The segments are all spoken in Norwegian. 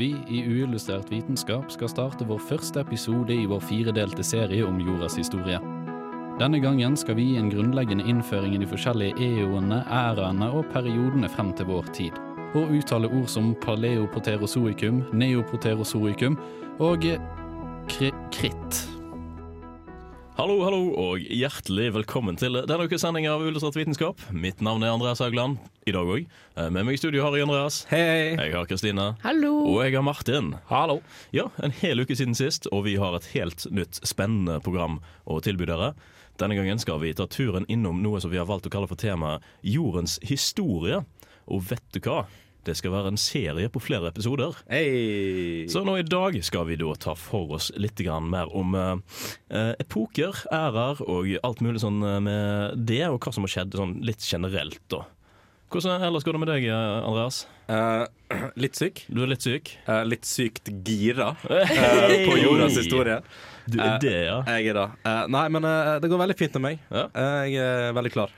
Vi i Uillustrert vitenskap skal starte vår første episode i vår firedelte serie om jordas historie. Denne gangen skal vi gi en grunnleggende innføring i de forskjellige eoene, æraene og periodene frem til vår tid. Og uttale ord som paleopoterozoikum, neopoterozoikum og kri kritt. Hallo, hallo, og hjertelig velkommen til denne ukes sending av Illustrert vitenskap. Mitt navn er Andreas Haugland. I dag òg. Med meg i studio har jeg Andreas. Hei! Jeg har Kristine. Hallo! Og jeg har Martin. Hallo. Ja, En hel uke siden sist, og vi har et helt nytt spennende program å tilby dere. Denne gangen skal vi ta turen innom noe som vi har valgt å kalle for temaet jordens historie. Og vet du hva? Det skal være en serie på flere episoder. Hei! Så nå i dag skal vi da ta for oss litt mer om eh, epoker, ærer og alt mulig sånn eh, med det, og hva som har skjedd sånn litt generelt, da. Hvordan ellers går det med deg, Andreas? Uh, litt syk. Du er litt syk? Uh, litt sykt gira eh, på jordas historie. Du er det, ja? Jeg er det. Eh, nei, men det går veldig fint med meg. Ja. Jeg er veldig klar.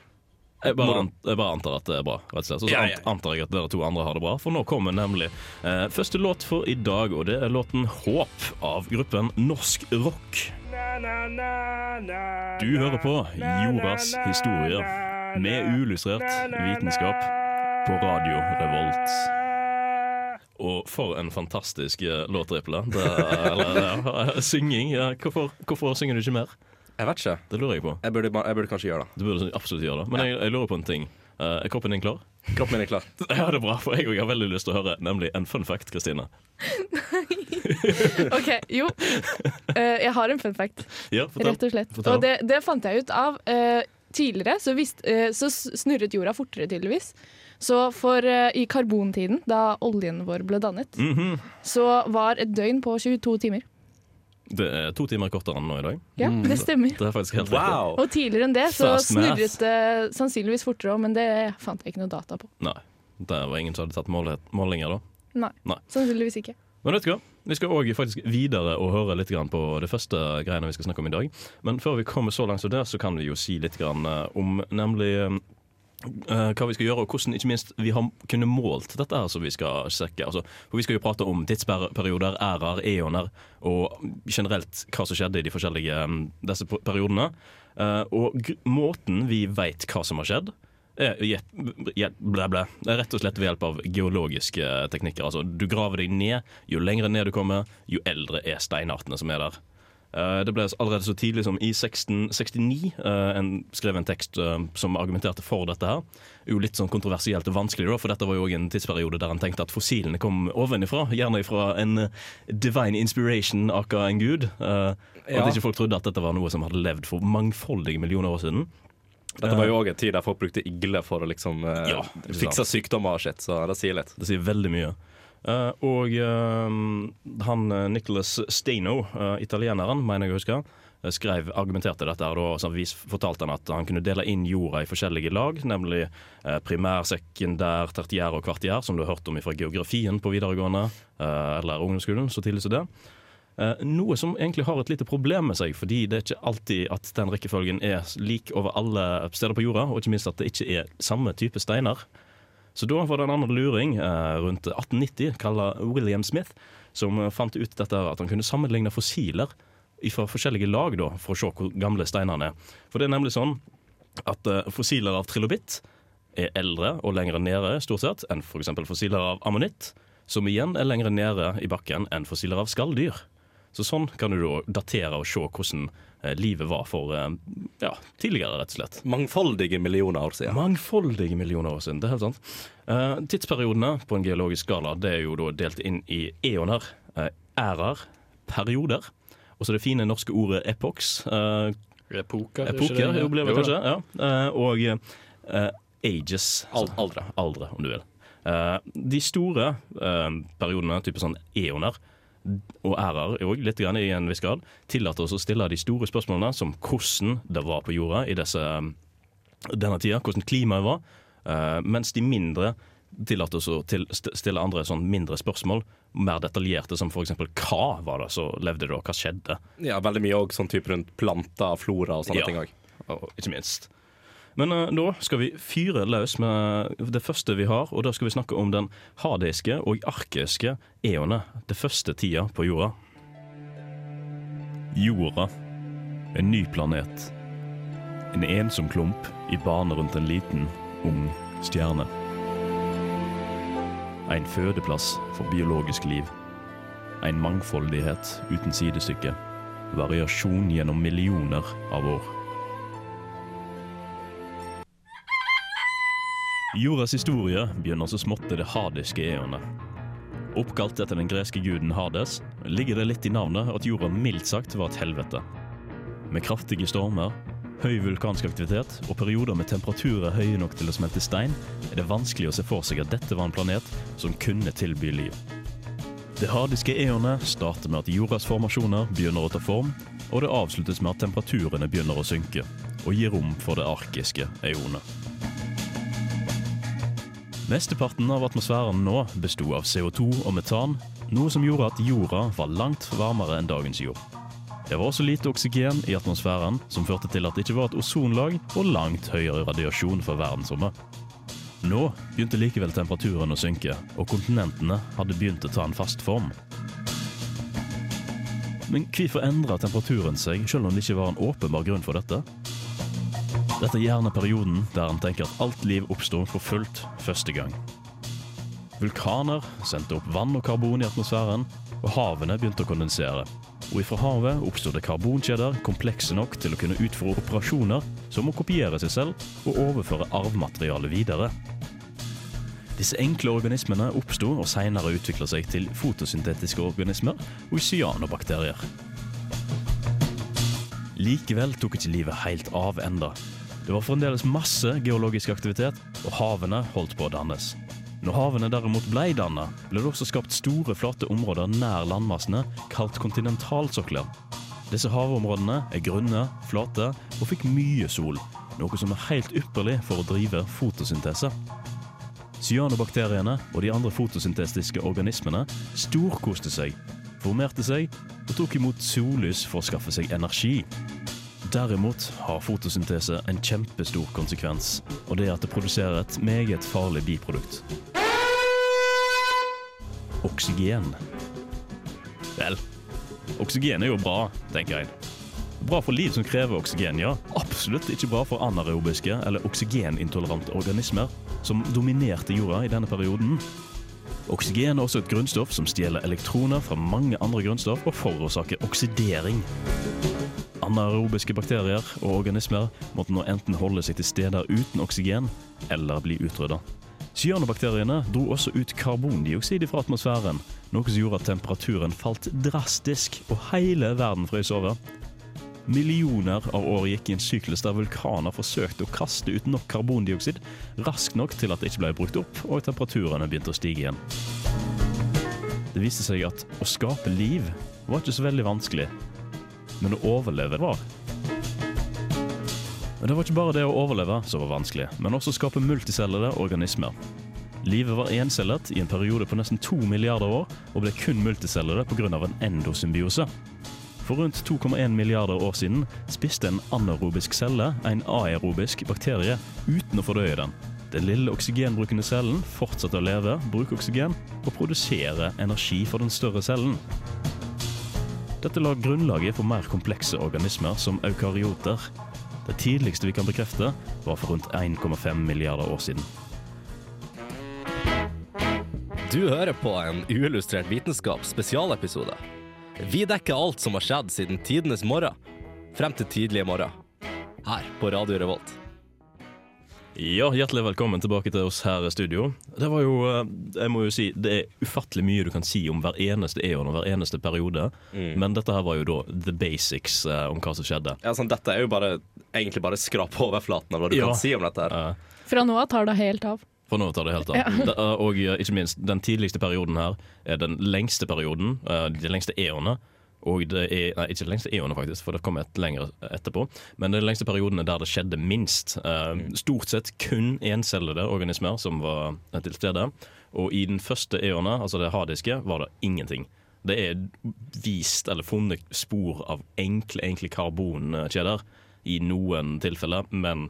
Jeg bare, an, jeg bare antar at det er bra, rett og slett. Og så Ja, ja. antar jeg at dere to andre har det bra, for nå kommer nemlig eh, første låt for i dag, og det er låten 'Håp' av gruppen Norsk Rock. Du hører på Jordas historie med uillustrert vitenskap på Radio Revolt. Og for en fantastisk låtriple. låt, Riple. Er- Eller synging. Ja, hvorfor, hvorfor synger du ikke mer? Jeg vet ikke. Det lurer jeg på. Jeg burde, jeg burde kanskje gjøre det. Du burde absolutt gjøre det. Men jeg, jeg lurer på en ting. Eh, er kroppen din klar? Kroppen min er klar. Ja, det er bra, for jeg har veldig lyst til å høre nemlig en fun fact, Kristine. Ok, jo. Eh, jeg har en fun fact, Ja, rett og slett. Fortell. Og det, det fant jeg ut av eh, tidligere. Så, visst, eh, så snurret jorda fortere, tydeligvis. Så for eh, i karbontiden, da oljen vår ble dannet, Mhm. så var et døgn på 22 timer. Det er to timer kortere enn nå i dag. Ja, det stemmer. Det er faktisk helt Wow! Og tidligere enn det så snurret det sannsynligvis fortere òg, men det fant jeg ikke noe data på. Nei, det var ingen som hadde tatt målinger da. Nei, Nei. sannsynligvis ikke. Men vet du hva? Vi skal òg faktisk videre og høre litt på det første greiene vi skal snakke om i dag. Men før vi kommer så langt som det, så kan vi jo si litt eh, om nemlig eh, hva vi skal gjøre, og hvordan ikke minst vi har kunnet målt dette her som vi skal sjekke. Altså, for Vi skal jo prate om tidsperioder, ærer, eoner, og generelt hva som skjedde i de forskjellige eh, disse periodene. Eh, og måten vi veit hva som har skjedd, je- je- blæ, blæ, det er rett og slett ved hjelp av geologiske teknikker. Altså, du graver deg ned. Jo lengre ned du kommer, jo eldre er steinartene som er der. Eh, Det ble allerede så tidlig som i 1669 eh, en, skrev en tekst eh, som argumenterte for dette. her. Jo Litt sånn kontroversielt og vanskelig, da, for dette var jo en tidsperiode der en tenkte at fossilene kom ovenifra. Gjerne fra en eh, divine inspiration, aka en gud. eh, Og at ikke folk trodde at dette var noe som hadde levd for mangfoldige millioner år siden. Dette var jo òg en tid der folk brukte igler for å liksom uh, Ja, fikse sykdommer og shit, så det sier litt. Det sier veldig mye. Uh, og uh, han eh, Nicholas Steino, italieneren, mener jeg å huske, eh, skrev, argumenterte dette og da, vis, fortalte han at han kunne dele inn jorda i forskjellige lag, nemlig eh, primær, sekundær, tertiær og kvartiær, som du har hørt om fra geografien på videregående eh, eller ungdomsskolen, så tidlig som det. Eh, noe som egentlig har et lite problem med seg, fordi det er ikke alltid at den rekkefølgen er lik over alle steder på jorda, og ikke minst at det ikke er samme type steiner. Så da var det en annen luring eh, rundt 1890, kalla William Smith, som fant ut dette at han kunne sammenligne fossiler fra forskjellige lag da, for å se hvor gamle steinene er. For det er nemlig sånn at eh, fossiler av trilobitt er eldre og lenger nede stort sett enn f.eks. fossiler av ammonitt, som igjen er lenger nede i bakken enn fossiler av skalldyr. Så sånn kan du da datere og se hvordan eh, livet var for eh, ja, tidligere, rett og slett. Mangfoldige millioner år siden. Mangfoldige millioner år siden, det er helt sant. Eh, tidsperiodene på en geologisk skala det er jo da delt inn i eoner, ærer, perioder. Og så det fine norske ordet epox. Epoker, epoker jo, blir det kanskje. Ja. Og uh, ages. Al- altså aldre. Aldre, om du vil. Uh, de store uh, periodene, type sånn eoner, og ærer òg, litt grann i en viss grad, tillater oss å stille de store spørsmålene, som hvordan det var på jorda i disse, denne tida, hvordan klimaet var, eh, mens de mindre tillater oss å til, stille andre sånn mindre spørsmål, mer detaljerte, som f.eks. hva var det som levde da, hva skjedde? Ja, veldig mye òg sånn type rundt planter, flora og sånne Ja. ting òg. og ikke minst. Men uh, da skal vi fyre løs med det første vi har, og da skal vi snakke om den hadiske og arkiske eonet. Det første tida på jorda. Jorda. En ny planet. En ensom klump i bane rundt en liten, ung stjerne. En fødeplass for biologisk liv. En mangfoldighet uten sidestykke. Variasjon gjennom millioner av år. Jordas historie begynner så smått i det hadiske eonet. Oppkalt etter den greske guden Hades ligger det litt i navnet at jorda mildt sagt var et helvete. Med kraftige stormer, høy vulkansk aktivitet og perioder med temperaturer høye nok til å smelte stein, er det vanskelig å se for seg at dette var en planet som kunne tilby liv. Det hadiske eonet starter med at jordas formasjoner begynner å ta form, og det avsluttes med at temperaturene begynner å synke, og gir rom for det arkiske eonet. Mesteparten av atmosfæren nå besto av CO2 og metan, noe som gjorde at jorda var langt varmere enn dagens jord. Det var også lite oksygen i atmosfæren, som førte til at det ikke var et ozonlag og langt høyere radiasjon fra verdensrommet. Nå begynte likevel temperaturen å synke, og kontinentene hadde begynt å ta en fast form. Men hvorfor endra temperaturen seg, selv om det ikke var en åpenbar grunn for dette? Dette er gjerne perioden der en tenker at alt liv oppsto for fullt første gang. Vulkaner sendte opp vann og karbon i atmosfæren, og havene begynte å kondensere. Og ifra havet oppstod det karbonkjeder komplekse nok til å kunne utføre operasjoner som å kopiere seg selv og overføre arvmaterialet videre. Disse enkle organismene oppsto og senere utvikla seg til fotosyntetiske organismer og cyanobakterier. Likevel tok ikke livet helt av enda. Det var fremdeles masse geologisk aktivitet, og havene holdt på å dannes. Når havene derimot ble dannet, ble det også skapt store, flate områder nær landmassene, kalt kontinentalsokler. Disse havområdene er grunne, flate og fikk mye sol, noe som er helt ypperlig for å drive fotosyntese. Cyanobakteriene og de andre fotosyntetiske organismene storkoste seg, formerte seg og tok imot sollys for å skaffe seg energi. Derimot har fotosyntese en kjempestor konsekvens, og det er at det produserer et meget farlig biprodukt. Oksygen. Vel, oksygen er jo bra, tenker jeg. Bra for liv som krever oksygen, ja. Absolutt ikke bra for anaerobiske eller oksygenintolerante organismer, som dominerte jorda i denne perioden. Oksygen er også et grunnstoff som stjeler elektroner fra mange andre grunnstoff og forårsaker oksidering. Anaerobiske bakterier og organismer måtte nå enten holde seg til steder uten oksygen, eller bli utrydda. Cyanobakteriene dro også ut karbondioksid fra atmosfæren, noe som gjorde at temperaturen falt drastisk, og hele verden frøs over. Millioner av år gikk i en syklus der vulkaner forsøkte å kaste ut nok karbondioksid raskt nok til at det ikke ble brukt opp, og temperaturen begynte å stige igjen. Det viste seg at å skape liv var ikke så veldig vanskelig, men å overleve var. Men det var ikke bare det å overleve som var vanskelig, men også å skape multicellede organismer. Livet var encellet i en periode på nesten to milliarder år, og ble kun multicellede pga. en endosymbiose. For rundt 2,1 milliarder år siden spiste en anaerobisk celle en aerobisk bakterie uten å fordøye den. Den lille oksygenbrukende cellen fortsatte å leve, bruke oksygen og produsere energi for den større cellen. Dette la grunnlaget for mer komplekse organismer som eukaryoter. Det tidligste vi kan bekrefte, var for rundt 1,5 milliarder år siden. Du hører på en uillustrert vitenskap spesialepisode. Vi dekker alt som har skjedd siden tidenes morgen, frem til tidlige morgen. Her på Radio Revolt. Ja, Hjertelig velkommen tilbake til oss her i studio. Det var jo, eh, jeg må jo si, det er ufattelig mye du kan si om hver eneste eon og hver eneste periode. Mm. Men dette her var jo da the basics eh, om hva som skjedde. Ja, sånn, dette er jo bare, egentlig bare skrap på overflaten av hva du Ja. kan si om dette. her. Eh, Fra nå av tar det helt av. For nå tar det helt av. Det, og eh, ikke minst, den tidligste perioden her er den lengste perioden, eh, de lengste eonene. Og det er Nei, ikke det lengste eonet, faktisk, for det kom et lenger etterpå. Men det de lengste periodene der det skjedde minst. Eh, Stort sett kun encellede organismer som var til stede. Og i den første eonet, altså det hadiske, var det ingenting. Det er vist eller funnet spor av enkle, enkle karbonkjeder i noen tilfeller, men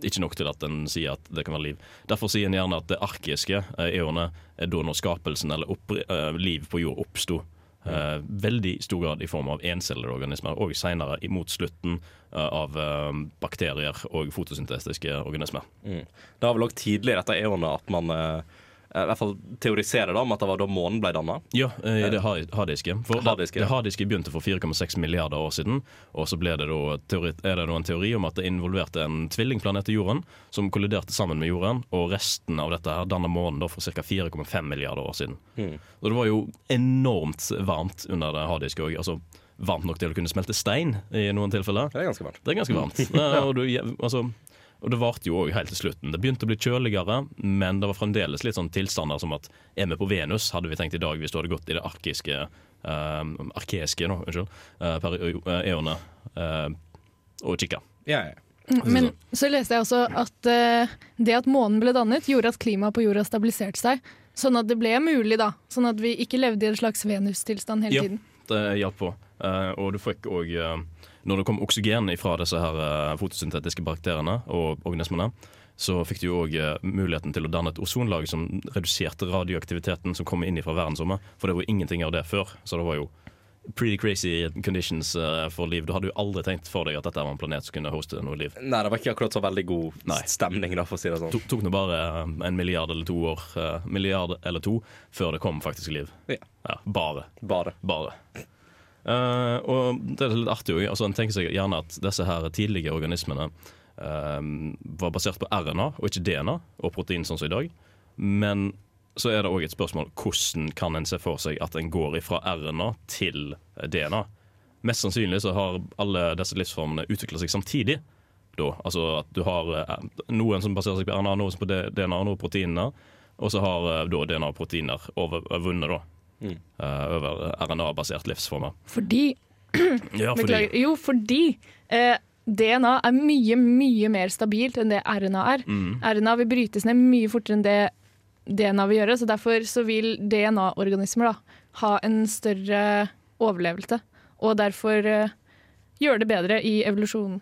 ikke nok til at en sier at det kan være liv. Derfor sier en gjerne at det arkiske eh, eonet er da når skapelsen eller opp, eh, liv på jord oppsto. Eh, veldig stor grad i form av encellede organismer, og senere mot slutten uh, av uh, bakterier og fotosyntetiske organismer. Mm. Det har vel òg tidlig i dette eonet at man i hvert fall teoriserer da, om at det var da månen ble danna. Ja, i det ha- hadiske. For Hadiske, det, det hadiske begynte for 4,6 milliarder år siden. Og så det teori, er det da en teori om at det involverte en tvillingplanet til jorden, som kolliderte sammen med jorden, og resten av dette her danna månen da for ca. 4,5 milliarder år siden. Mm. Og det var jo enormt varmt under det hadiske òg. Altså varmt nok til å kunne smelte stein i noen tilfeller. Det er ganske varmt. Det er ganske varmt. ja. og, du, altså, og det varte jo òg helt til slutten. Det begynte å bli kjøligere, men det var fremdeles litt sånn tilstander som at er vi på Venus, hadde vi tenkt i dag hvis du hadde gått i det arkiske uh, arkeiske nå, unnskyld, uh, per uh, eonet uh, og kikka. Ja, ja. Men så leste jeg også at uh, det at månen ble dannet, gjorde at klimaet på jorda stabiliserte seg. Sånn at det ble mulig, da. Sånn at vi ikke levde i en slags Venus-tilstand hele Ja. tiden. Det hjalp på. Uh, og du fikk òg Når det kom oksygen fra disse her eh, fotosyntetiske bakteriene og organismene, så fikk du jo òg muligheten til å danne et ozonlag som reduserte radioaktiviteten som kom inn fra verdensrommet. For det var jo ingenting av det før. Så det var jo pretty crazy conditions eh, for liv. Du hadde jo aldri tenkt for deg at dette var en planet som kunne hoste noe liv. Nei, det var ikke akkurat så veldig god Nei. stemning, da, for å si det sånn. Det tok nå bare eh, en milliard eller to år eh, Milliard eller to før det kom faktisk liv. Ja. Ja, bare. Bare. Bare. Eh, og det er litt artig også. Altså, en tenker seg gjerne at disse her tidlige organismene uh, var basert på RNA og ikke DNA og protein, sånn som i dag. Men så er det òg et spørsmål hvordan kan en se for seg at en går fra RNA til DNA. Mest sannsynlig så har alle disse livsformene utvikla seg samtidig. Da. Altså at du har eh, noen som baserer seg på RNA, noen som på DNA, noen proteinene. Og så har da DNA og proteiner over, vunnet da. Mm. eh, over RNA-basert livsformer. Fordi Ja, fordi Jo, fordi eh, DNA er mye, mye mer stabilt enn det RNA er. Mm. RNA vil brytes ned mye fortere enn det DNA vil gjøre, så derfor så vil DNA-organismer ha en større overlevelse, og derfor eh, gjøre det bedre i evolusjonen.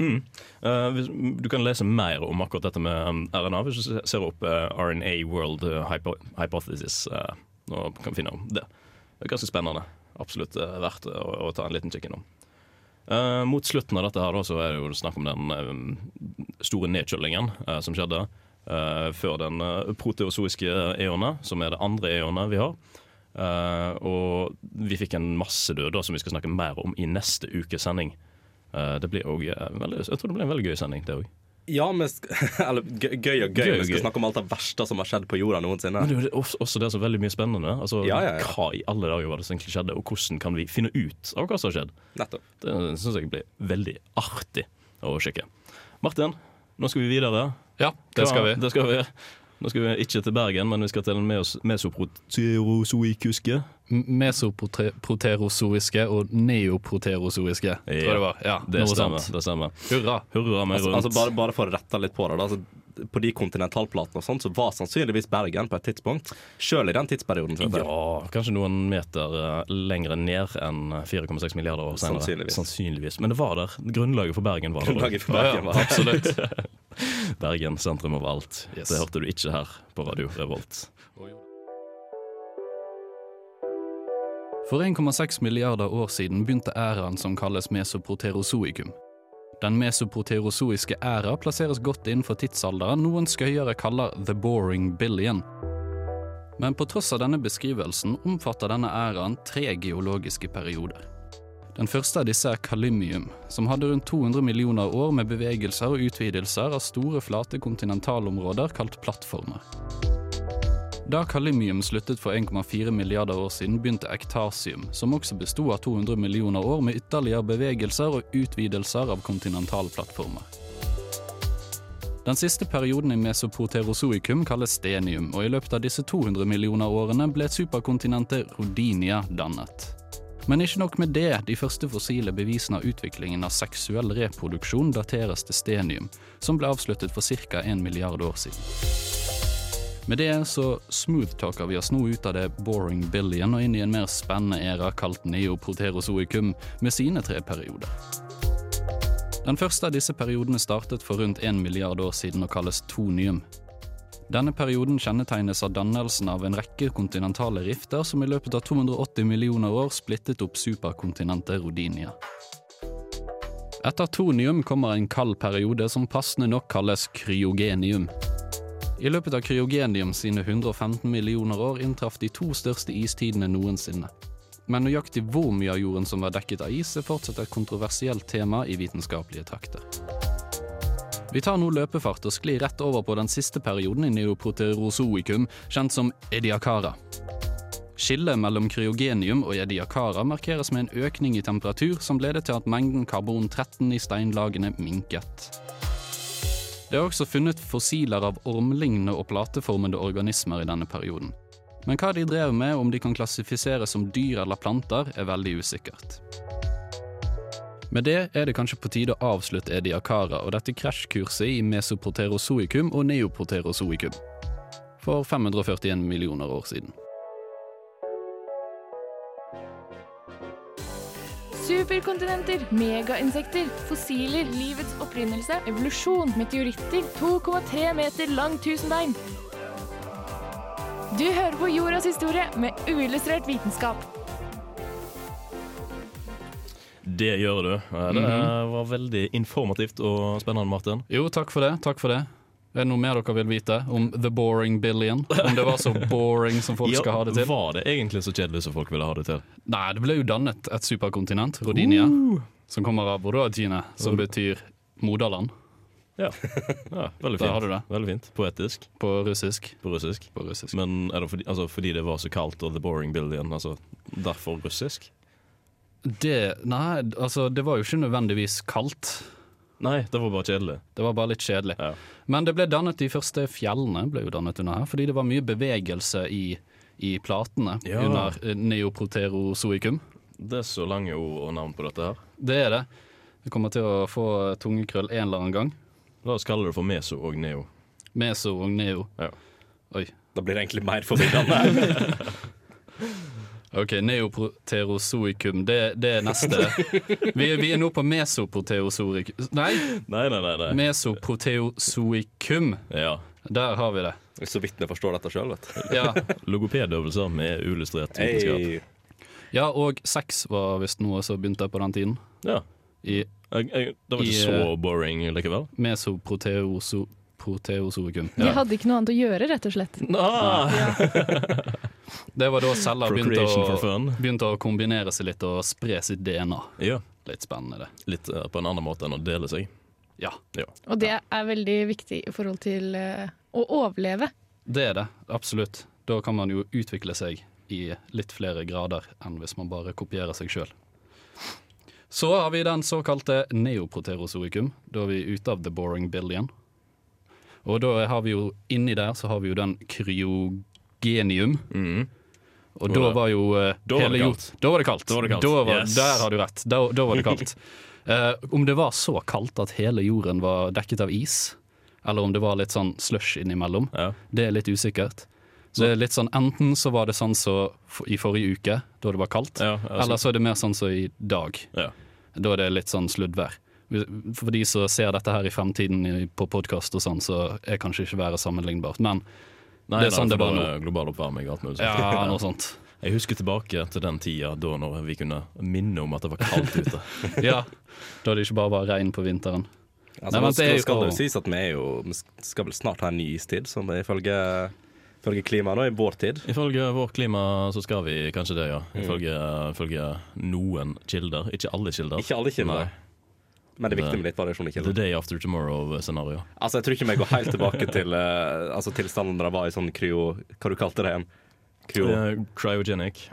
Mm. Uh, hvis, du kan lese mer om akkurat dette med um, RNA hvis du ser opp uh, RNA World eh, Hypo Eh, og kan finne om det. Det er ganske spennende. Absolutt eh, verdt å, å ta en liten kikk innom. Uh, mot slutten av dette her da, så er det jo snakk om den um, store nedkjølingen uh, som skjedde uh, før den proteozoiske eonet, som er det andre eonet vi har. Og vi fikk en massedød da, som vi skal snakke mer om i neste ukes sending. Det blir også, veldig, jeg tror det blir en veldig gøy sending, det òg. Ja, men sk eller gøy, og gøy. Gøy og Vi skal gøy. snakke om alt det verste som har skjedd på jorda noensinne. Men det er også, også det som er veldig mye spennende. Altså, Ja, ja, ja. Hva i alle dager var det som egentlig skjedde, og hvordan kan vi finne ut av hva som har skjedd? Nettopp. Det syns jeg blir veldig artig å sjekke. Martin, nå skal vi videre. Ja, det skal vi. Det skal vi. Nå skal vi ikke til Bergen, men vi skal til en mes mesoproterozoikuske. Mesoproterozoiske og neoproterozoiske, tror jeg det var. Ja, Det stemmer. det stemmer. Hurra. Hurra meg Altså, rundt. altså bare, bare for å rette litt på det. Da, altså, på de kontinentalplatene og sånt, så var sannsynligvis Bergen på et tidspunkt. Sjøl i den tidsperioden. Ja, kanskje noen meter uh, lengre ned enn 4,6 milliarder år senere. Sannsynligvis. Sannsynligvis. Men det var der. Grunnlaget for Bergen var der. Grunnlaget for Bergen var det. Absolutt. Bergen, sentrum av alt. Yes. Det hørte du ikke her på Radio Revolt. For 1,6 milliarder år siden begynte æraen som kalles mesoproterozoikum. Den mesoproterozoiske æra plasseres godt innenfor tidsalderen noen skøyere kaller the boring billion. Men på tross av denne beskrivelsen omfatter denne æraen tre geologiske perioder. Den første av disse er Kalymium, som hadde rundt 200 millioner år med bevegelser og utvidelser av store, flate kontinentalområder kalt plattformer. Da Kalymium sluttet for 1,4 milliarder år siden, begynte ektasium, som også besto av 200 millioner år med ytterligere bevegelser og utvidelser av kontinentalplattformer. Den siste perioden i mesoproterozoikum kalles stenium, og i løpet av disse 200 millioner årene ble superkontinentet Rodinia dannet. Men ikke nok med det, de første fossile bevisene av utviklingen av seksuell reproduksjon dateres til stenium, som ble avsluttet for ca. 1 milliard år siden. Med det så smoothtalker vi oss nå ut av det boring billion og inn i en mer spennende æra kalt neoproterozoikum, med sine tre perioder. Den første av disse periodene startet for rundt 1 milliard år siden og kalles tonium. Denne perioden kjennetegnes av dannelsen av en rekke kontinentale rifter som i løpet av 280 millioner år splittet opp superkontinentet Rodinia. Etter tonium kommer en kald periode som passende nok kalles kryogenium. I løpet av kryogenium sine 115 millioner år inntraff de to største istidene noensinne. Men nøyaktig hvor mye av jorden som var dekket av is, er fortsatt et kontroversielt tema i vitenskapelige trakter. Vi tar nå løpefart og sklir rett over på den siste perioden i neoproterozoikum, kjent som ediakara. Skillet mellom kryogenium og ediakara markeres med en økning i temperatur som ledet til at mengden karbon-13 i steinlagene minket. Det er også funnet fossiler av ormlignende og plateformede organismer i denne perioden. Men hva de drev med, om de kan klassifiseres som dyr eller planter, er veldig usikkert. Med det er det kanskje på tide å avslutte ediakara og dette krasjkurset i mesoproterozoikum og neoproterozoikum. For 541 millioner år siden. Superkontinenter, megainsekter, fossiler, livets opprinnelse, evolusjon, meteoritter, 2,3 meter lang tusenbein. Du hører på jordas historie med uillustrert vitenskap. Det gjør du. Det var veldig informativt og spennende, Martin. Jo, takk for det. Takk for det. Er det noe mer dere vil vite om The Boring Billion? Om det var så boring som folk skal ha det til? Var det egentlig så kjedelig som folk ville ha det til? Nei, det ble jo dannet et superkontinent, Rodinia, som kommer av Rodotine, som betyr moderland Ja, ja veldig fint. Veldig fint. Poetisk på russisk. på russisk. På russisk. Men er det fordi, altså, fordi det var så kaldt og The Boring Billion, altså derfor russisk? Det Nei, altså, det var jo ikke nødvendigvis kaldt. Nei, det var bare kjedelig. Det var bare litt kjedelig. Ja. Men det ble dannet de første fjellene ble jo dannet under her, fordi det var mye bevegelse i, i platene Ja. under eh, neoproterozoikum. Det er så lange ord og navn på dette her. Det er det. Vi kommer til å få tungekrøll en eller annen gang. La oss kalle det for meso og neo. Meso og neo. Ja. Oi. Da blir det egentlig mer forvirrende. Ok, neoproterozoikum, det, det er neste. Vi, er- vi er nå på mesoproterozoikum Nei, Nei, nei, nei. nei. mesoproterozoikum. Ja. Der har vi det. Så vidt vi forstår dette sjøl, vet du. Ja. Logopedøvelser med uillustrert vitenskap. Hey. ja, og sex var visst noe som begynte på den tiden. Ja. I Jeg, jeg, det var ikke i, så boring likevel. Mesoproterozoikum. De hadde ikke noe annet å gjøre, rett og slett. Ah, Det var da celler begynte å, begynte å kombinere seg litt og spre sitt DNA. Ja. Litt spennende, det. Litt uh, på en annen måte enn å dele seg. Ja, Og det er veldig viktig i forhold til uh, å overleve. det er det. Absolutt. Da kan man jo utvikle seg i litt flere grader enn hvis man bare kopierer seg sjøl. Så har vi den såkalte neoproterozoikum. Da er vi ute av the boring billion. Og da har vi jo inni der så har vi jo den kryogenium. Mm. Og da var jo eh, da var jord- Da var det kaldt. Da var det kaldt. Var, Yes. Der har du rett. Da, da var det kaldt. uh, om det var så kaldt at hele jorden var dekket av is, eller om det var litt sånn slush innimellom, Ja. det er litt usikkert. Så det er litt sånn Enten så var det sånn som så i forrige uke, da det var kaldt, Ja, altså- eller så er det mer sånn som i dag. Ja. Da er det litt sånn sluddvær. For de som ser dette her i fremtiden på podkast og sånn, så er kanskje ikke været sammenlignbart. Men Nei, Det er sånn nei, det var da er global oppvarming og alt mulig. sånt. ja, noe sånt. Jeg husker tilbake til den tida da når vi kunne minne om at det var kaldt ute. Ja, Da det ikke bare var regn på vinteren. Altså, Nei, nå men det skal, jo- skal det jo sies at vi er jo Vi skal vel snart ha en ny istid, som ifølge, ifølge klimaet nå, i vår tid. Ifølge vårt klima så skal vi kanskje det, ja. Mm. Ifølge, ifølge noen kilder. Ikke alle kilder. Ikke alle kilder. Nei. Men det er viktig med litt variasjon Ikke? The day after tomorrow-scenario. Altså, jeg tror ikke vi går helt tilbake til uh, altså, tilstanden der det var i sånn kryo... Hva du kalte det igjen? Kryo... Uh, Cryogenic,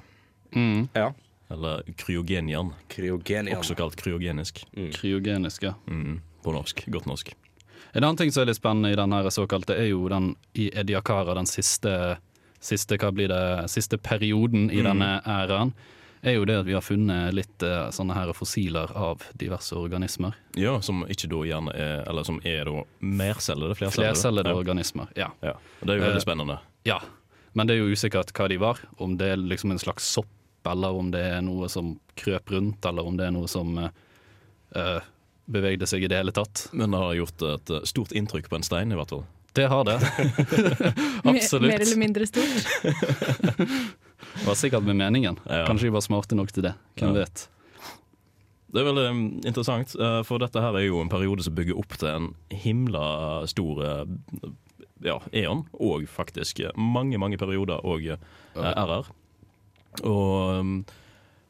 Mm. Ja. eller kryogenian. Kryogenian. Også kalt kryogenisk. Kryogenisk, ja. Mm, på norsk. Godt norsk. En annen ting som er litt spennende i den her såkalte, er jo den i Ediakara, den siste, siste, hva blir det, siste perioden i denne æraen, er jo det at vi har funnet litt eh, sånne her fossiler av diverse organismer. Ja, som ikke da gjerne er Eller som er da mercellede, flercellede. Flercellede ja. organismer, ja. ja. Det er jo Eh, veldig spennende. ja. Men det er jo usikkert hva de var. Om det er liksom en slags sopp, eller om det er noe som krøp rundt, eller om det er noe som eh, eh, bevegde seg i det hele tatt. Men det har gjort et eh, stort inntrykk på en stein, i hvert fall. Det har det. Absolutt. Mer, Mer eller mindre stort. Det var sikkert med meningen. Ja. Kanskje de var smarte nok til det. Hvem Ja. vet. Det er veldig mm, interessant, eh, for dette her er jo en periode som bygger opp til en himla stor eh, ja, eon, og faktisk eh, mange, mange perioder og RR. Og mm,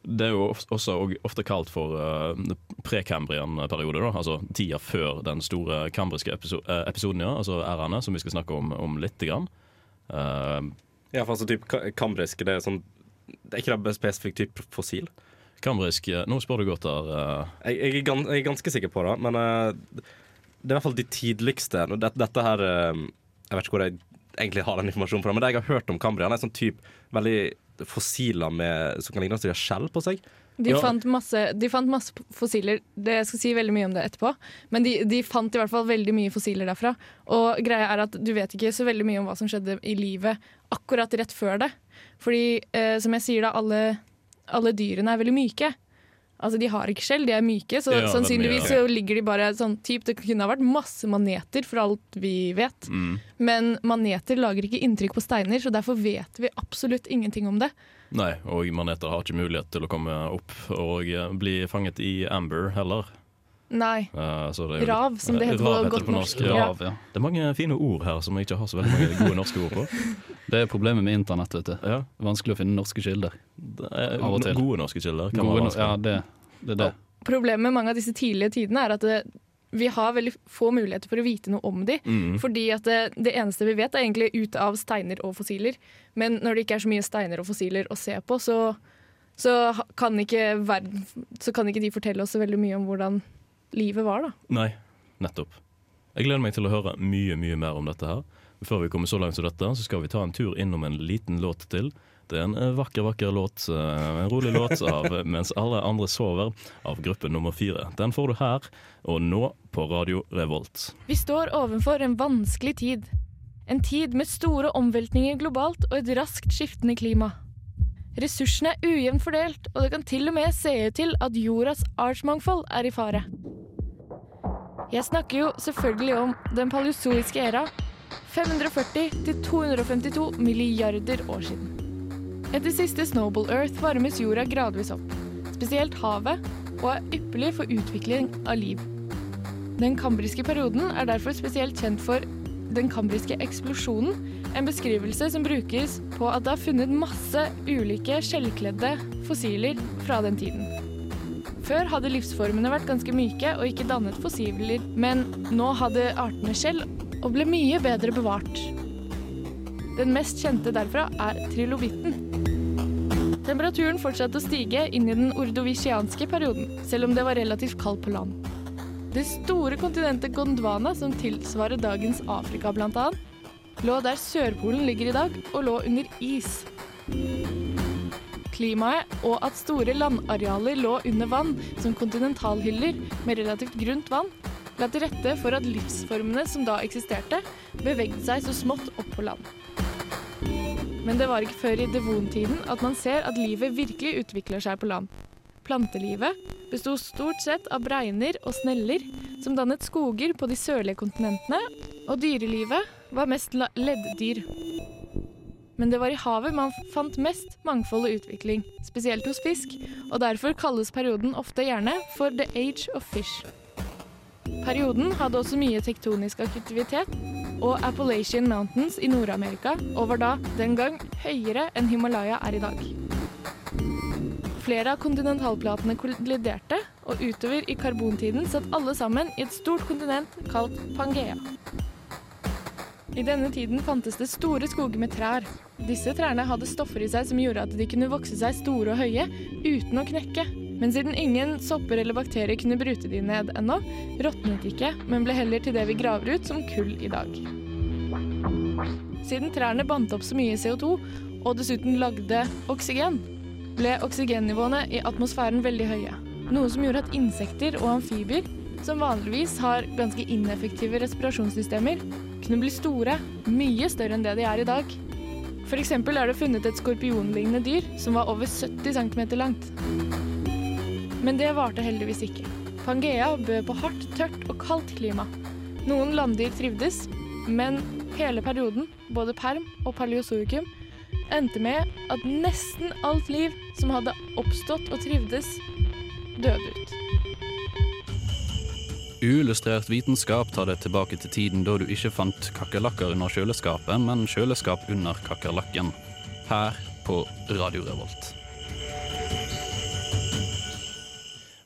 det er jo også ofte kalt for uh, prekambrian-periode, altså tida før den store kambriske episo episoden, ja, altså R-ene, som vi skal snakke om, om lite grann. Ja, for altså typ kambrisk, det er sånn Det er ikke det spesifikk type fossil? kambrisk eh, Nå spør du godt der. Uh... Jeg, jeg, er, gans, jeg er ganske sikker på det, men uh, det er i hvert fall de tidligste. Dette, Dette her uh, Jeg vet ikke hvor jeg egentlig har den informasjonen fra, men det jeg har hørt om Kambrian, er sånn type veldig fossiler med, som kan ligne som de har skjell på seg. De, Ja. fant masse, de fant masse fossiler. Det, jeg skal si veldig mye om det etterpå. Men de, de fant i hvert fall veldig mye fossiler derfra. Og greia er at du vet ikke så veldig mye om hva som skjedde i livet akkurat rett før det. Fordi, eh, som jeg sier da, alle, alle dyrene er veldig myke. Altså De har ikke skjell, de er myke, så Ja, sannsynligvis så ligger de bare sånn typ, Det kunne ha vært masse maneter, for alt vi vet. mm. Men maneter lager ikke inntrykk på steiner, så derfor vet vi absolutt ingenting om det. Nei, og maneter har ikke mulighet til å komme opp og eh, bli fanget i amber heller. Nei. Uh, så det er Rav, som det heter Rav på godt norsk. Ja. Ja. Rav, ja. Det er mange fine ord her som jeg ikke har så veldig mange gode norske ord på. Det er problemet med internett. vet du. Ja, Vanskelig å finne norske kilder. er Av og til. Gode norske kilder. kan Gode, ja, det, det er det. Problemet med mange av disse tidlige tidene er at det, vi har veldig få muligheter for å vite noe om de. Mm. Fordi at det, det eneste vi vet er egentlig ut av steiner og fossiler. Men når det ikke er så mye steiner og fossiler å se på, så, så, kan, ikke verden, så kan ikke de fortelle oss så veldig mye om hvordan livet var. da. Nei, nettopp. Jeg gleder meg til å høre mye, mye mer om dette her. Før vi kommer så langt som dette, så skal vi ta en tur innom en liten låt til. Det er en eh, vakker, vakker låt, eh, en rolig låt av 'Mens alle andre sover' av gruppe nummer fire. Den får du her, og nå på Radio Revolt. Vi står overfor en vanskelig tid. En tid med store omveltninger globalt og et raskt skiftende klima. Ressursene er ujevnt fordelt, og det kan til og med se ut til at jordas artsmangfold er i fare. Jeg snakker jo selvfølgelig om den paleozoiske æra, 540-252 milliarder år siden. Etter siste Snowball Earth varmes jorda gradvis opp, spesielt havet, og er ypperlig for utvikling av liv. Den kambriske perioden er derfor spesielt kjent for den kambriske eksplosjonen, en beskrivelse som brukes på at det har funnet masse ulike skjellkledde fossiler fra den tiden. Før hadde livsformene vært ganske myke og ikke dannet fossiler, men nå hadde artene skjell og ble mye bedre bevart. Den mest kjente derfra er trilobitten. Temperaturen fortsatte å stige inn i den ordovisianske perioden, selv om det var relativt kaldt på land. Det store kontinentet Gondwana, som tilsvarer dagens Afrika bl.a., lå der Sørpolen ligger i dag, og lå under is. Klimaet og at store landarealer lå under vann, som kontinentalhyller med relativt grunt vann, la til rette for at livsformene som da eksisterte, bevegde seg så smått opp på land. Men det var ikke før i devontiden at man ser at livet virkelig utvikler seg på land. Plantelivet besto stort sett av bregner og sneller som dannet skoger på de sørlige kontinentene, og dyrelivet var mest ledddyr. Men det var i havet man fant mest mangfold og utvikling, spesielt hos fisk, og derfor kalles perioden ofte gjerne for the age of fish. Perioden hadde også mye tektonisk aktivitet, og Appalachian Mountains i Nord-Amerika, og var da den gang høyere enn Himalaya er i dag. Flere av kontinentalplatene kolliderte, og utover i karbontiden satt alle sammen i et stort kontinent kalt Pangea. I denne tiden fantes det store skoger med trær. Disse trærne hadde stoffer i seg som gjorde at de kunne vokse seg store og høye uten å knekke. Men siden ingen sopper eller bakterier kunne brute de ned ennå, råtnet ikke, men ble heller til det vi graver ut som kull i dag. Siden trærne bandt opp så mye CO2, og dessuten lagde oksygen, ble oksygennivåene i atmosfæren veldig høye. Noe som gjorde at insekter og amfibier, som vanligvis har ganske ineffektive respirasjonssystemer, kunne bli store, mye større enn det de er i dag. Eksempel er det funnet et skorpionlignende dyr som var over 70 cm langt. Men det varte heldigvis ikke. Pangea bød på hardt, tørt og kaldt klima. Noen landdyr trivdes, men hele perioden, både perm og paleozoikum, endte med at nesten alt liv som hadde oppstått og trivdes, døde ut. Uillustrert vitenskap tar deg tilbake til tiden da du ikke fant kakerlakker under kjøleskapet, men kjøleskap under kakerlakken. Her på Radio Revolt.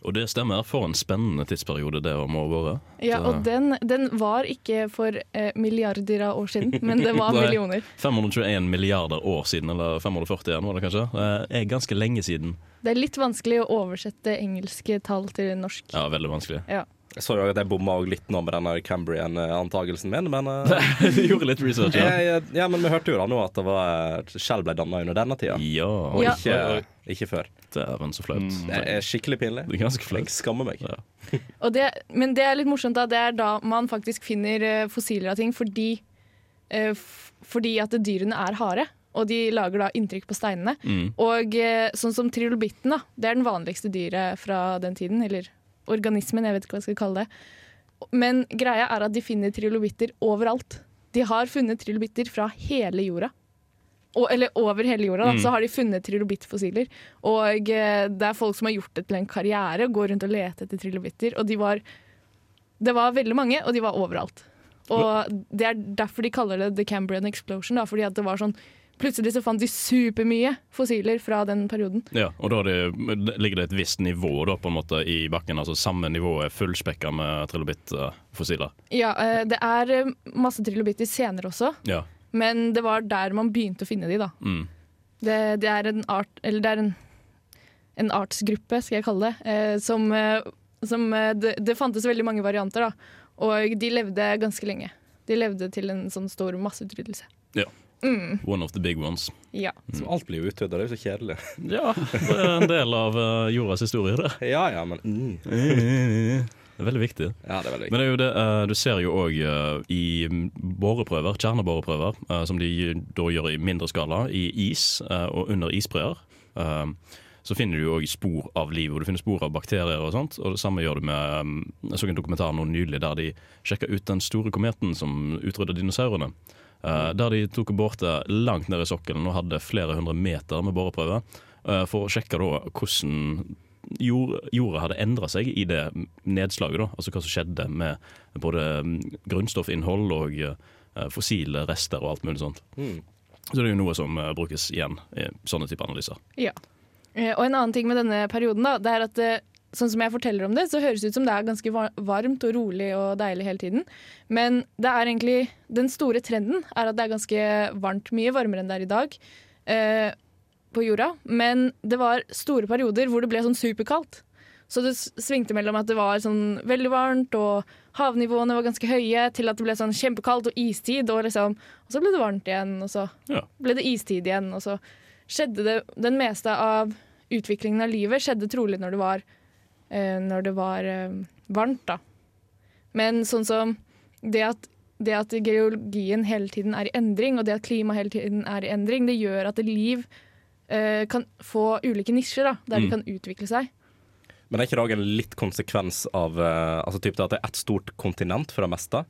Og det stemmer. For en spennende tidsperiode det må ha vært. Ja, og den, den var ikke for eh, milliarder av år siden, men det var millioner. 521 milliarder år siden, eller 541 var det kanskje. Det er ganske lenge siden. Det er litt vanskelig å oversette engelske tall til norsk. Ja, veldig vanskelig. Ja. Jeg så jo at jeg bomma litt nå med denne Cambrian-antagelsen min, men eh, du gjorde litt research, ja. jeg, ja, men vi hørte jo da nå at det var skjell ble danna under denne tida, Ja. og Ja. ikke, ikke før. Dæven, så flaut. Det er skikkelig pinlig. Det er ganske Jeg flaut. skammer meg. Ja. Og det, men det er litt morsomt, da. Det er da man faktisk finner eh, fossiler av ting fordi, eh, fordi at dyrene er harde. Og de lager da inntrykk på steinene. Mm. Og eh, sånn som trilobitten, da. Det er den vanligste dyret fra den tiden. Eller organismen, jeg vet ikke hva jeg skal kalle det. Men greia er at de finner trilobitter overalt. De har funnet trilobitter fra hele jorda. Og, eller over hele jorda, da, Mm. så har de funnet trilobittfossiler. Og eh, det er folk som har gjort det til en karriere, går rundt og leter etter trilobitter. Og de var Det var veldig mange, og de var overalt. Og det er derfor de kaller det The Cambrian Explosion, da, fordi at det var sånn Plutselig så fant de supermye fossiler fra den perioden. Ja, og da det, ligger det et visst nivå da, på en måte i bakken. altså Samme nivå er fullspekka med trilobittfossiler. Ja, eh, det er eh, masse trilobitter senere også, Ja. men det var der man begynte å finne de, da. Mm. Det, det er en art Eller det er en, en artsgruppe, skal jeg kalle det, eh, som, som det, det fantes veldig mange varianter, da. Og de levde ganske lenge. De levde til en sånn stor masseutryddelse. Ja. Mm, One of the big ones. ja. Så alt blir jo utrydda, det er jo så kjedelig. Ja, det er en del av uh, jordas historie, det. Ja ja, men mm. Det er veldig viktig. Ja, det er veldig viktig. Men det er jo det, uh, du ser jo òg i boreprøver, kjerneboreprøver, uh, som de da gjør i mindre skala, i is eh, og under isbreer. eh, Så finner du jo òg spor av liv, og du finner spor av bakterier og sånt. Og det samme gjør du med um, Jeg så en dokumentar nå nylig der de sjekka ut den store kometen som utrydda dinosaurene. Eh, der de tok båter langt ned i sokkelen og hadde flere hundre meter med boreprøve eh, for å sjekke da hvordan jord, jorda hadde endra seg i det nedslaget. da, Altså hva som skjedde med både mm, grunnstoffinnhold og eh, fossile rester og alt mulig sånt. Mm. Så det er jo noe som eh, brukes igjen i sånne type analyser. Ja. Eh, Og en annen ting med denne perioden, da, det er at eh, sånn som jeg forteller om det, så høres det ut som det er ganske varmt og rolig og deilig hele tiden. Men det er egentlig den store trenden er at det er ganske varmt, mye varmere enn det er i dag eh, på jorda. Men det var store perioder hvor det ble sånn superkaldt. Så det svingte mellom at det var sånn veldig varmt, og havnivåene var ganske høye, til at det ble sånn kjempekaldt og istid, og, liksom, og så ble det varmt igjen, og så Ja. ble det istid igjen, og så skjedde det Den meste av utviklingen av livet skjedde trolig når det var, når det var eh, varmt, da. Men sånn som det at, det at geologien hele tiden er i endring, og det at klimaet hele tiden er i endring, det gjør at liv eh, kan få ulike nisjer, da, der Mm. de kan utvikle seg. Men er ikke det også en litt konsekvens av eh, altså typ det at det er ett stort kontinent for det meste?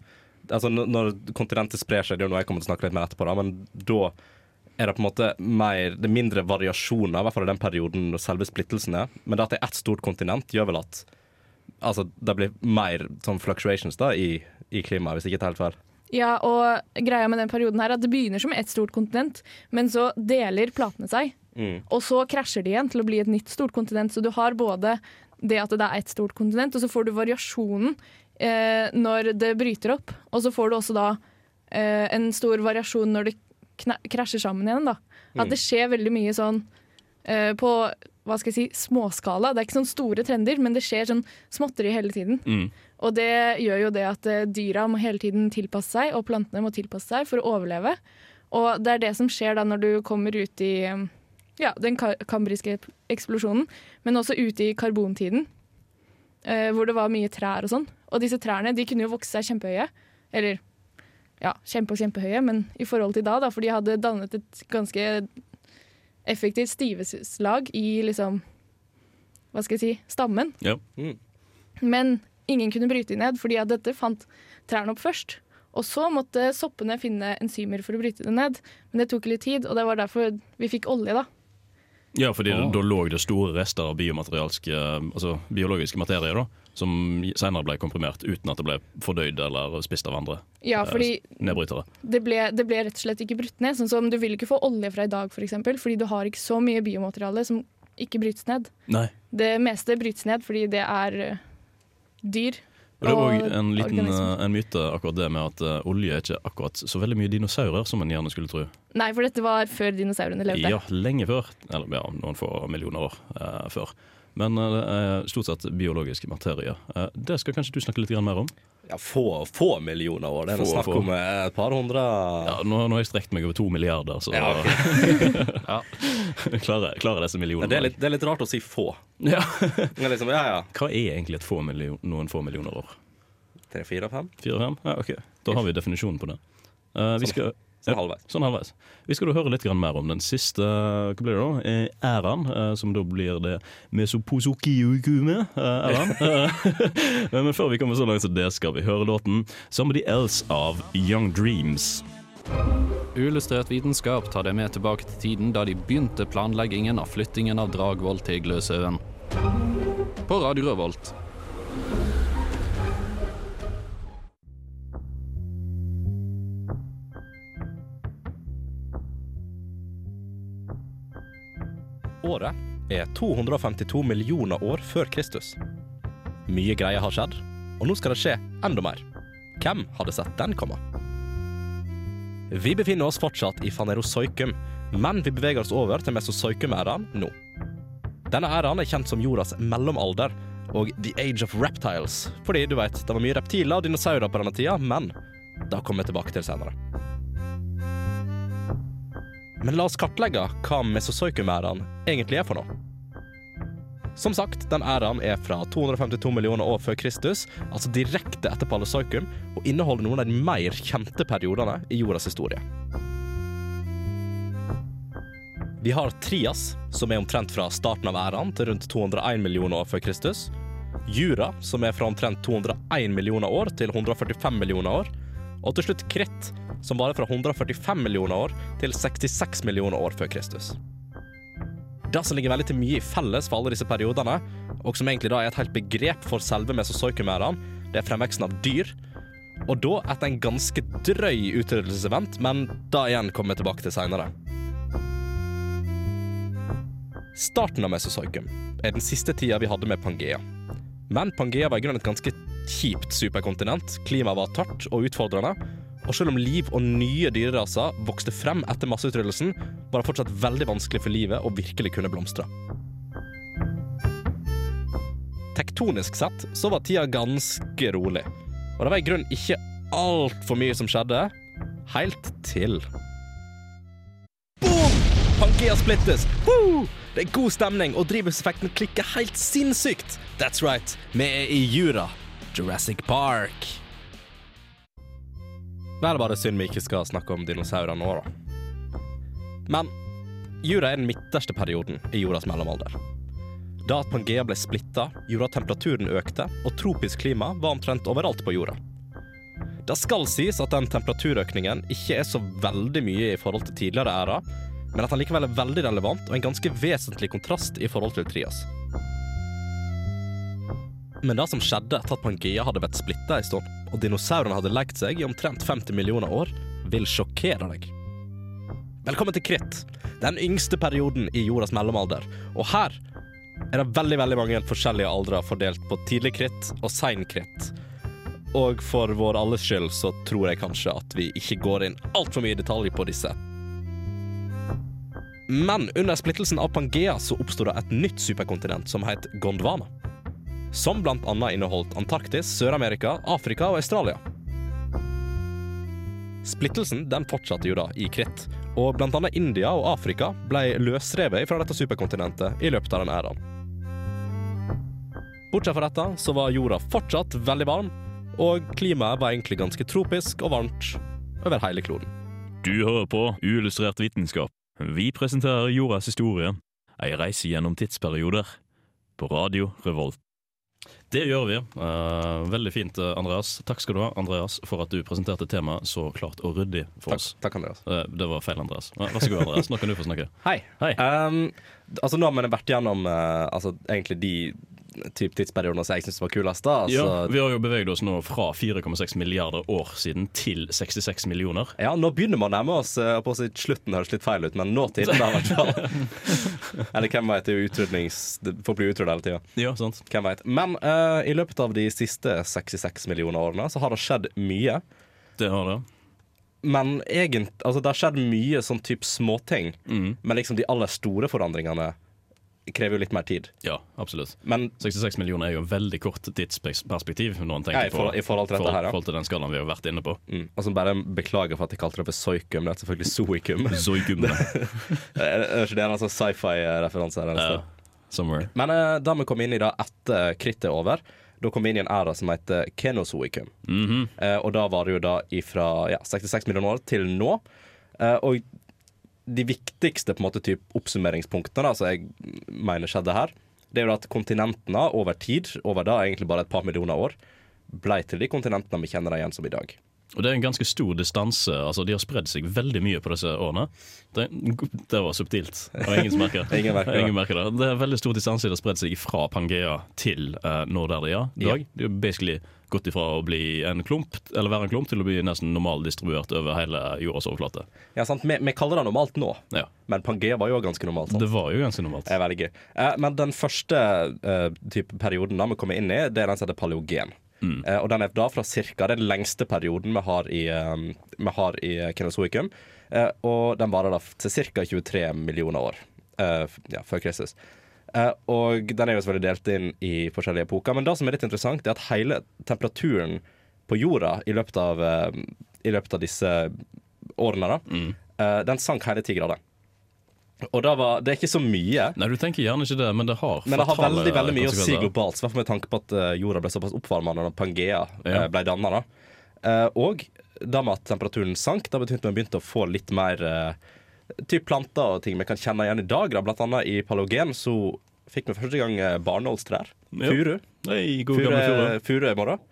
Altså Når kontinentet sprer seg, det er jo noe jeg kommer til å snakke litt mer etterpå, da, men da er det på en måte mer, det er mindre variasjoner, i hvert fall i den perioden når selve splittelsen er. Men det at det er ett stort kontinent, gjør vel at altså, det blir mer sånn fluctuations da, i, i klimaet, hvis ikke det er helt feil. Ja, og greia med den perioden her er at det begynner som ett stort kontinent, men så deler platene seg. Mm. Og så krasjer de igjen til å bli et nytt stort kontinent. Så du har både det at det er ett stort kontinent, og så får du variasjonen eh, når det bryter opp. Og så får du også da eh, en stor variasjon når det krasjer sammen igjen. Da. At det skjer veldig mye sånn uh, på hva skal jeg si, småskala. Det er ikke sånn store trender, men det skjer sånn småtteri hele tiden. Mm. Og det gjør jo det at eh, dyra må hele tiden tilpasse seg, og plantene må tilpasse seg for å overleve. Og det er det som skjer da når du kommer ut i ja, den kambriske eksplosjonen, men også ute i karbontiden, eh, hvor det var mye trær og sånn. Og disse trærne de kunne jo vokse seg kjempehøye. Eller ja, kjempe og kjempehøye, men i forhold til da, da, for de hadde dannet et ganske effektivt stiveslag i liksom Hva skal jeg si stammen. Ja. Mm. Men ingen kunne bryte ned, fordi at dette fant trærne opp først. Og så måtte soppene finne enzymer for å bryte det ned. Men det tok litt tid, og det var derfor vi fikk olje, da. Ja, fordi Ah. da lå det store rester av altså biologiske materier da, som senere ble komprimert uten at det ble fordøyd eller spist av andre Ja, eh, fordi nedbrytere. det ble, det ble rett og slett ikke brutt ned. Sånn som Du vil ikke få olje fra i dag, for eksempel, fordi du har ikke så mye biomateriale som ikke brytes ned. Nei. Det meste brytes ned fordi det er eh, dyr. Og det er òg en liten eh, en myte akkurat det med at olje er ikke akkurat så veldig mye dinosaurer som en gjerne skulle tro. Nei, for dette var før dinosaurene levde. Ja, lenge før. Eller ja, noen få millioner år eh, før. Men eh, det er stort sett biologisk materie. Eh, det skal kanskje du snakke litt mer om? Ja, få, få millioner år. Det er Få, snakk få. om eh, et par hundre Ja, nå, nå har jeg strekt meg over to milliarder, så Ja, klarer, klarer disse millionene. det, er litt, det er litt rart å si få. Ja. Liksom, ja, ja. Hva er egentlig et få million, noen få millioner år? Tre, fire, fem? Fire-fem? Ja, ok. Da har vi definisjonen på det. Uh, vi skal, Sånn Ja. halvveis. Sånn halvveis. Vi skal da høre litt mer om den siste hva blir det da? Eh, æraen, eh, som da blir det mesoposokiukume æraen. Eh, Men før vi kommer så langt som det, skal vi høre låten 'Somebody Else' av Young Dreams. Uillustrert vitenskap tar deg med tilbake til tiden da de begynte planleggingen av flyttingen av Dragvoll til Gløshaugen. På Radio Rødvolt. Året er 252 millioner år før Kristus. Mye greier har skjedd, og nå skal det skje enda mer. Hvem hadde sett den komme? Vi befinner oss fortsatt i Fanerozoikum, men vi beveger oss over til Mesozoikum-æraen nå. Denne æraen er kjent som jordas mellomalder og The Age of Reptiles, fordi du veit, det var mye reptiler og dinosaurer på denne tida, men det kommer jeg tilbake til senere. Men la oss kartlegge hva Mesozoikum-æraen egentlig er for noe. Som sagt, den æraen er fra 252 millioner år før Kristus, altså direkte etter Paleozoikum, og inneholder noen av de mer kjente periodene i jordas historie. Vi har Trias, som er omtrent fra starten av æraen til rundt 201 millioner år før Kristus. Jura, som er fra omtrent 201 millioner år til 145 millioner år. Og til slutt Kritt, som varer fra 145 millioner år til 66 millioner år før Kristus. Det som ligger veldig mye i felles for alle disse periodene, og som egentlig da er et helt begrep for selve mesozoikum-æraen, det er fremveksten av dyr. Og da etter en ganske drøy utryddelsesevent, men da igjen kommer vi tilbake til seinere. Starten av mesozoikum er den siste tida vi hadde med Pangea. Men Pangea var i grunnen et ganske kjipt superkontinent. Klimaet var tørt og utfordrende. Og selv om liv og nye dyreraser vokste frem etter masseutryddelsen, var det fortsatt veldig vanskelig for livet å virkelig kunne blomstre. Tektonisk sett så var tida ganske rolig. Og det var i grunnen ikke altfor mye som skjedde, helt til Boom! Pangea splittes! Woo! Det er god stemning, og drivhuseffekten klikker helt sinnssykt. That's right, vi er i Jura. Jurassic Park. Det er bare synd vi ikke skal snakke om dinosaurer nå, da. Men Jura er den midterste perioden i jordas mellomalder. Da at Pangea ble splitta, gjorde at temperaturen økte, og tropisk klima var omtrent overalt på jorda. Det skal sies at den temperaturøkningen ikke er så veldig mye i forhold til tidligere æra, men at den likevel er veldig relevant og en ganske vesentlig kontrast i forhold til Trias. Men det som skjedde etter at Pangea hadde vært splitta en stund, og dinosaurene hadde lekt seg i omtrent 50 millioner år, vil sjokkere deg. Velkommen til Kritt, den yngste perioden i jordas mellomalder. Og her er det veldig veldig mange forskjellige aldre fordelt på tidlig kritt og sein kritt. Og for vår alles skyld så tror jeg kanskje at vi ikke går inn altfor mye i detalj på disse. Men under splittelsen av Pangea så oppsto det et nytt superkontinent som het Gondwana. Som annet inneholdt Antarktis, Sør-Amerika, Afrika og Australia. Splittelsen den fortsatte jo da i kritt, og annet India og Afrika ble løsrevet fra dette superkontinentet i løpet av den æraen. Bortsett fra dette så var jorda fortsatt veldig varm, og klimaet var egentlig ganske tropisk og varmt over hele kloden. Du hører på Uillustrert vitenskap. Vi presenterer jordas historie, ei reise gjennom tidsperioder, på Radio Revolt. Det gjør vi. Uh, veldig fint, eh, Andreas. Takk skal du ha, Andreas, for at du presenterte temaet så klart og ryddig for Takk, oss. takk Andreas. Uh, det var feil, Andreas. Vær så god, Andreas. Nå kan du få snakke. Hei. Hei. Um, altså Nå har vi vært gjennom uh, altså, egentlig de typ tidsperioder som jeg syns var kulest. da altså, Ja, vi har jo beveget oss nå fra 4,6 milliarder år siden til 66 millioner. Ja, nå begynner man å nærme oss eh, på å si slutten høres litt feil ut, men nåtiden i hvert fall. Eller hvem veit, det får bli utrydda hele tida. Ja, sant? Hvem vet. Men uh, i løpet av de siste 66 millioner årene så har det skjedd mye. Det har det. Men egent, altså, det har skjedd mye sånn type småting. Mm. Men liksom de aller store forandringene krever jo litt mer tid. Ja, absolutt. Men 66 millioner er jo en veldig kort tidsperspektiv når en ja, tenker i, forhold, i forhold til på dette her, ja. forhold til den skalaen vi har vært inne på. Mm. Altså bare Beklager for at jeg kalte det for soikum. Det er selvfølgelig soikum. Det er ikke det en altså, sci-fi-referanse her? Ja, somewhere. Men uh, da vi kom inn i det etter krittet er over, da kom vi inn i en æra som heter kenozoikum. Mhm. Eh, og da var det jo da ifra ja, 66 millioner år til nå. Eh, og de viktigste på en måte typ oppsummeringspunktene da, som jeg mener skjedde her, det er jo at kontinentene over tid, over da egentlig bare et par millioner år, ble til de kontinentene vi kjenner dem igjen som i dag. Og det er en ganske stor distanse. Altså, de har spredd seg veldig mye på disse årene. Det, det var subtilt. Var ingen merker. Ingen merker det. Ingen merker det. Det er veldig stor distanse de har spredd seg fra Pangea til uh, Nord-Ærlia i dag. Ja. Det er jo basically gått ifra å bli en klump, eller være en klump, til å bli nesten normaldistribuert over hele jordas overflate. Ja, sant? Vi, vi kaller det normalt nå, Ja. men Pangea var jo ganske normalt. Sant? Det var jo ganske normalt. Det er veldig gøy. Eh, men den første eh, type perioden da vi kommer inn i, det er den som heter paleogen. Eh, og den er da fra cirka den lengste perioden vi har i, um, vi har i Kenozoikum. Eh, og den varer da til ca. 23 millioner år eh, ja, før Kristus. Eh, og den er jo selvfølgelig delt inn i forskjellige epoker. Men det som er litt interessant, er at hele temperaturen på jorda i løpet av, eh, i løpet av disse årene, da, eh, den sank hele ti grader. Og det, var, det er ikke så mye. Nei, du tenker gjerne ikke det, men det har Men det har veldig veldig mye å si globalt. I hvert fall med tanke på at jorda ble såpass oppvarma når Pangea Ja. ble danna. Uh, og da med at temperaturen sank, da betydde vi begynte å få litt mer typ planter og ting vi kan kjenne igjen i dag. Da. Blant annet i palogen så fikk vi første gang uh, barnålstrær. Furu. God gamle furu. I morgen.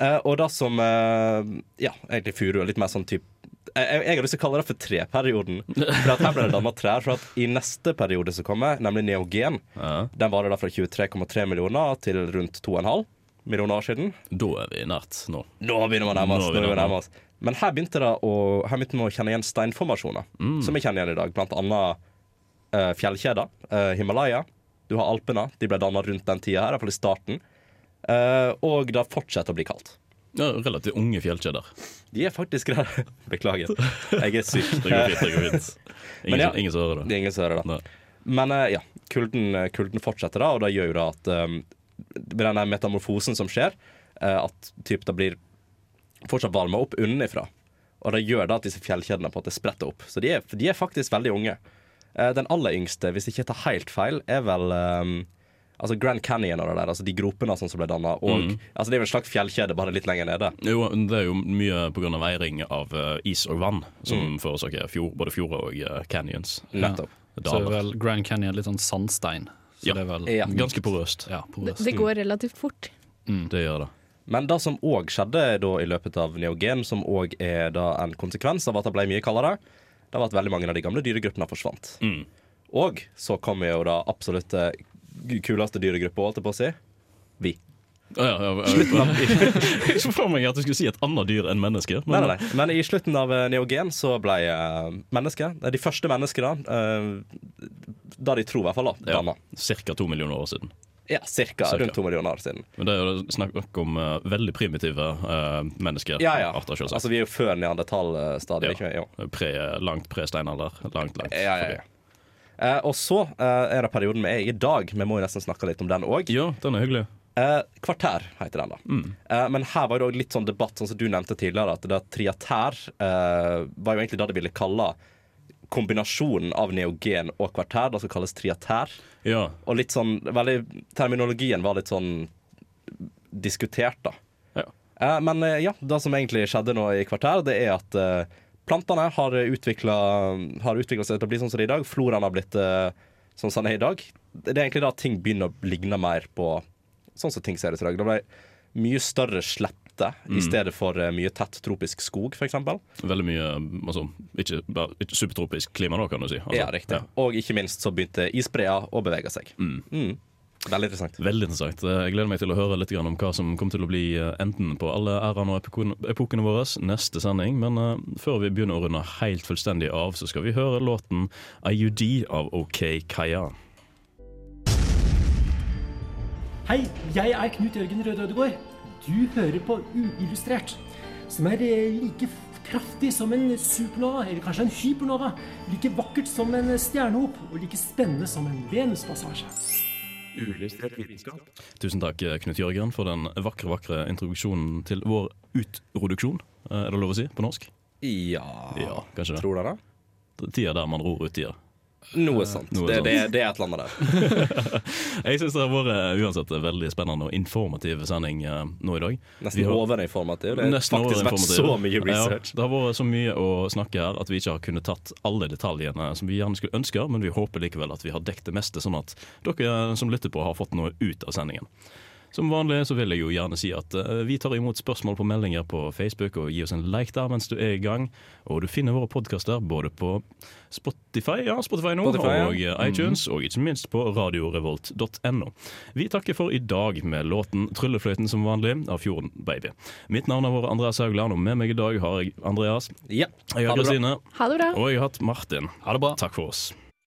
Uh, og det som uh, Ja, egentlig furu er litt mer sånn type jeg, jeg jeg har lyst til å kalle det for treperioden. For at her ble det dannet trær. For at i neste periode som kommer, nemlig neogen, Ja. den varer da fra 23,3 millioner til rundt 2,5 millioner år siden. Da er vi nært nå. Nå begynner vi å nærme oss. Nå er vi nærme oss. Men her begynte, det å, her begynte vi å kjenne igjen steinformasjoner, som vi kjenner igjen i dag. Blant annet uh, fjellkjeder. Uh, Himalaya. Du har Alpene. De ble dannet rundt den tida her, iallfall i starten. Uh, og det fortsetter å bli kaldt. Ja, relativt unge fjellkjeder. De er faktisk det. Beklager. Jeg er syk. Det går fint. det går fint Ingen, ja. ingen som hører Det det. ingen som hører det. Men ja, kulden, kulden fortsetter da, og det gjør jo da at med denne metamorfosen som skjer, eh, at typ det blir fortsatt varma opp unnenfra. Og det gjør da at disse fjellkjedene på en måte spretter opp. Så de er, de er faktisk veldig unge. Eh, den aller yngste, hvis jeg ikke tar helt feil, er vel um, altså Grand Canyon og det der, altså de gropene sånn som ble danna. Mm. altså det er jo en slags fjellkjede, bare litt lenger nede. Jo, det er jo mye pga. veiring av is og vann som Mm. forårsaker fjord, både fjorder og canyons. Nettopp. Så er vel Grand Canyon litt sånn sandstein. Så Ja. det er vel Ja. Ganske porøst. ja, Det, porøst. det går relativt fort. Det gjør det. Men det som òg skjedde da i løpet av neogen, som òg er da en konsekvens av at det ble mye kaldere, det var at veldig mange av de gamle dyregruppene forsvant. Mm. Og så kom jo da absolutt eh, kuleste dyregruppa, holdt jeg på å si. Vi. Ah, ja, ja, jeg så for meg at du skulle si et annet dyr enn mennesker. Nei, nei, nei. Men i slutten av eh, neogen så ble uh, mennesker, eh, de første menneskene, da de tror i hvert fall, da, Ja, Ca. To millioner år siden. Ja, cirka, Cirka. rundt to millioner år siden. Men det er jo snakk om uh, veldig primitive uh, mennesker. Ja, ja. Arter. Altså, vi er jo før neandertal-stadiet, Ja. ikke. Pre, langt pre-steinalder. Langt, langt Ja, ja, ja. Uh, og så er det perioden vi er i i dag. Vi må jo nesten snakke litt om den òg. Ja, den er hyggelig. Eh, kvartær heter den, da. Mm. Eh, men her var det òg litt sånn debatt, sånn som du nevnte tidligere, at det triatær eh, var jo egentlig det de ville kalle kombinasjonen av neogen og kvartær, det som kalles triatær. Ja. Og litt sånn veldig, Terminologien var litt sånn diskutert, da. Ja. Eh, men eh, ja, det som egentlig skjedde nå i kvartær, det er at eh, plantene har utvikla seg til å bli sånn som det er i dag. Floraen har blitt eh, sånn som den er i dag. Det er egentlig da ting begynner å ligne mer på sånn som ting ser ut i dag. Det ble mye større slette i stedet for eh, mye tett tropisk skog, f.eks. Veldig mye altså, ikke, ikke supertropisk klima, da, kan du si. Altså, Ja, riktig. Og ikke minst så begynte isbreer å bevege seg. Mm. Veldig interessant. Veldig interessant. Eh, Jeg gleder meg til å høre litt om hva som kommer til å bli enten enden på alle æraene og epokene, våre neste sending. Men eh, før vi begynner å runde helt fullstendig av, så skal vi høre låten IUD av OK Kaya. Hei, jeg er Knut Jørgen Røde Ødegård. Du hører på Uillustrert, som er eh, like kraftig som en supernova, eller kanskje en hypernova. Like vakkert som en stjernehop, og like spennende som en Venuspassasje. Tusen takk, eh, Knut Jørgen, for den vakre, vakre introduksjonen til vår utroduksjon. Eh, Er det lov å si på norsk? Ja, Ja, kanskje det. Tror dere det? Tida der man ror ut tida. Noe sånt. Noe det, sånt. det, det er et eller annet der. Jeg syns det har vært uansett veldig spennende og informativ sending uh, nå i dag. Nesten har- overinformativ. Det har faktisk vært så mye research. Ja, det har vært så mye å snakke her at vi ikke har kunnet tatt alle detaljene som vi gjerne skulle ønske, men vi håper likevel at vi har dekket det meste, sånn at dere som lytter på, har fått noe ut av sendingen. Som vanlig så vil jeg jo gjerne si at eh, vi tar imot spørsmål på meldinger på Facebook, og gi oss en like der mens du er i gang. Og du finner våre podkaster både på Spotify, ja, Spotify nå, Spotify, ja. og eh, iTunes, og ikke minst på radiorevolt.no. Vi takker for i dag med låten 'Tryllefløyten' som vanlig av Fjorden Baby. Mitt navn har vært Andreas Haugland, og med meg i dag har jeg Andreas. Ja, Jeg Ha har det bra. Kristine, Ha det bra. og jeg har hatt Martin. Ha det bra. Takk for oss.